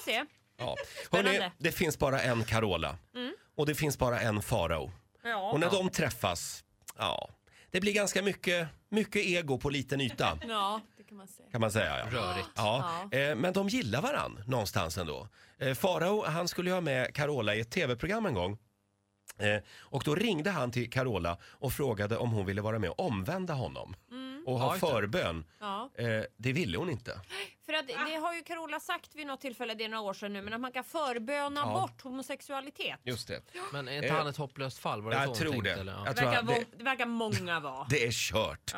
får se. Ja. Spännande. Hörrni, det finns bara en Carola. Och det finns bara en Farao. Ja. Och när de träffas, ja, det blir ganska mycket, mycket ego på liten yta. Ja, det kan man säga. Kan man säga. Ja. Rörigt. Ja. Eh, men de gillar varann någonstans ändå. Eh, Farao, han skulle ju ha med Carola i ett tv-program en gång. Eh, och då ringde han till Carola och frågade om hon ville vara med och omvända honom. Och ha Oj då. förbön. Ja. Eh, det ville hon inte. För att det har ju Carola sagt vid något tillfälle, det är några år sedan nu, men att man kan förböna Ja. bort homosexualitet. Just det. Men är inte Eh, han ett hopplöst fall? Var det så Jag hon tror tänkte, det. Eller? Ja. Jag Det tror verkar, att det, det verkar många vara. det är kört.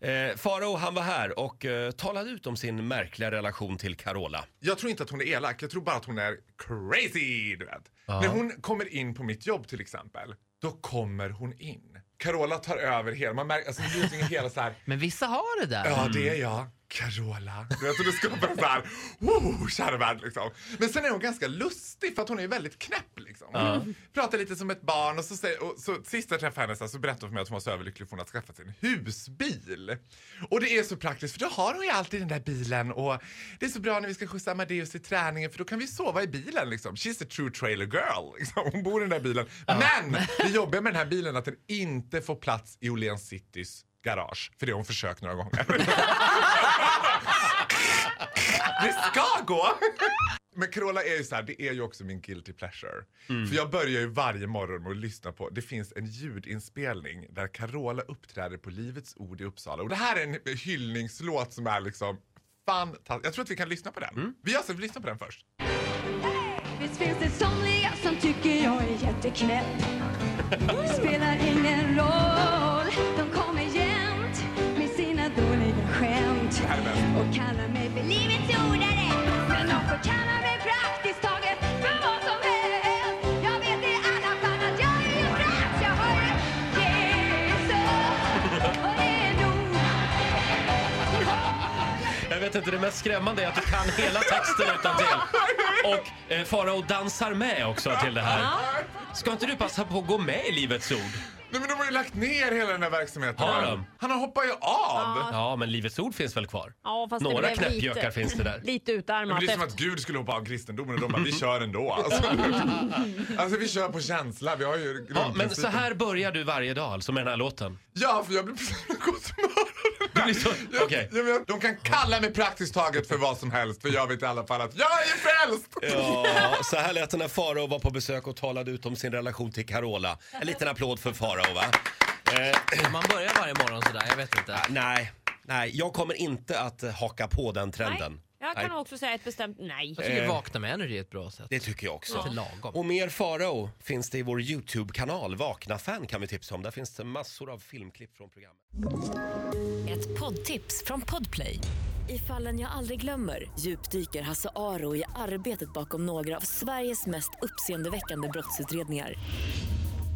Eh, Farao han var här och eh, talade ut om sin märkliga relation till Carola. Jag tror inte att hon är elak, jag tror bara att hon är crazy. Du vet. När hon kommer in på mitt jobb till exempel, då kommer hon in. Carola tar över hela, man märker, alltså det hela så här. Men vissa har det där. Ja, det är jag. Carola. Du vet, och det skapar en så här, oh, kära värld liksom. Men sen är hon ganska lustig för att hon är väldigt knäpp liksom. Hon pratar lite som ett barn och så, säger, och så sist jag träffade henne så, så berättade hon för mig att hon var så överlycklig för hon hade skaffat sig en husbil. Och det är så praktiskt för då har hon ju alltid den där bilen och det är så bra när vi ska skjutsa Amadeus till träningen för då kan vi sova i bilen liksom. She's a true trailer girl. Liksom. Hon bor i den där bilen. Men det jobbiga med den här bilen är att den inte får plats i Åhléns Citys garage. För det har hon försökt några gånger. Det ska gå! Men Carola är ju så här, det är ju också min guilty pleasure. För jag börjar ju varje morgon med att lyssna på, det finns en ljudinspelning där Carola uppträder på Livets Ord i Uppsala. Och det här är en hyllningslåt som är liksom fantastisk. Jag tror att vi kan lyssna på den. Vi gör så, vi lyssnar på den först. Visst finns det somliga som tycker jag är jätteknäpp Spelar ingen roll, Och kallar mig för livets ordare Men de får kalla mig praktiskt taget för vad som helst Jag vet i alla fall att jag är ju frälst Jag har ju Jesus och det är nog Jag vet inte, det mest skrämmande är att du kan hela texten utan till. Och eh, Farao dansar med också till det här. Ska inte du passa på att gå med i Livets Ord? Nej men de har ju lagt ner hela den här verksamheten. Har de? Han har hoppat ju av! Ja, men Livets Ord finns väl kvar? Ja, fast Några det blev knäppjökar lite, finns det där. lite Men utarmat. det är som att Gud skulle hoppa av kristendomen och de bara, vi kör ändå. Alltså, alltså vi kör på känsla, vi har ju Ja, men så här börjar du varje dag alltså med den här låten? Ja, för jag blir precis gott humör. Så... Jag- jag De kan kalla mig praktiskt taget för vad som helst för jag vet i alla fall att jag är frälst! Ja, så här lät det när Farao var på besök och talade ut om sin relation till Carola. En liten applåd för Farao va? Eh, Man börjar varje morgon sådär, jag vet inte. nej, nej, jag kommer inte att eh, haka på den trenden. Nej, jag kan också säga ett bestämt nej. Jag tycker Vakna med Energy är ett bra sätt. Det tycker jag också. Lite lagom. Och mer Farao finns det i vår Youtube-kanal. Vakna-fan kan vi tipsa om. Där finns det massor av filmklipp från programmet. Ett poddtips från Podplay. I fallen jag aldrig glömmer djupdyker Hasse Aro i arbetet bakom några av Sveriges mest uppseendeväckande brottsutredningar.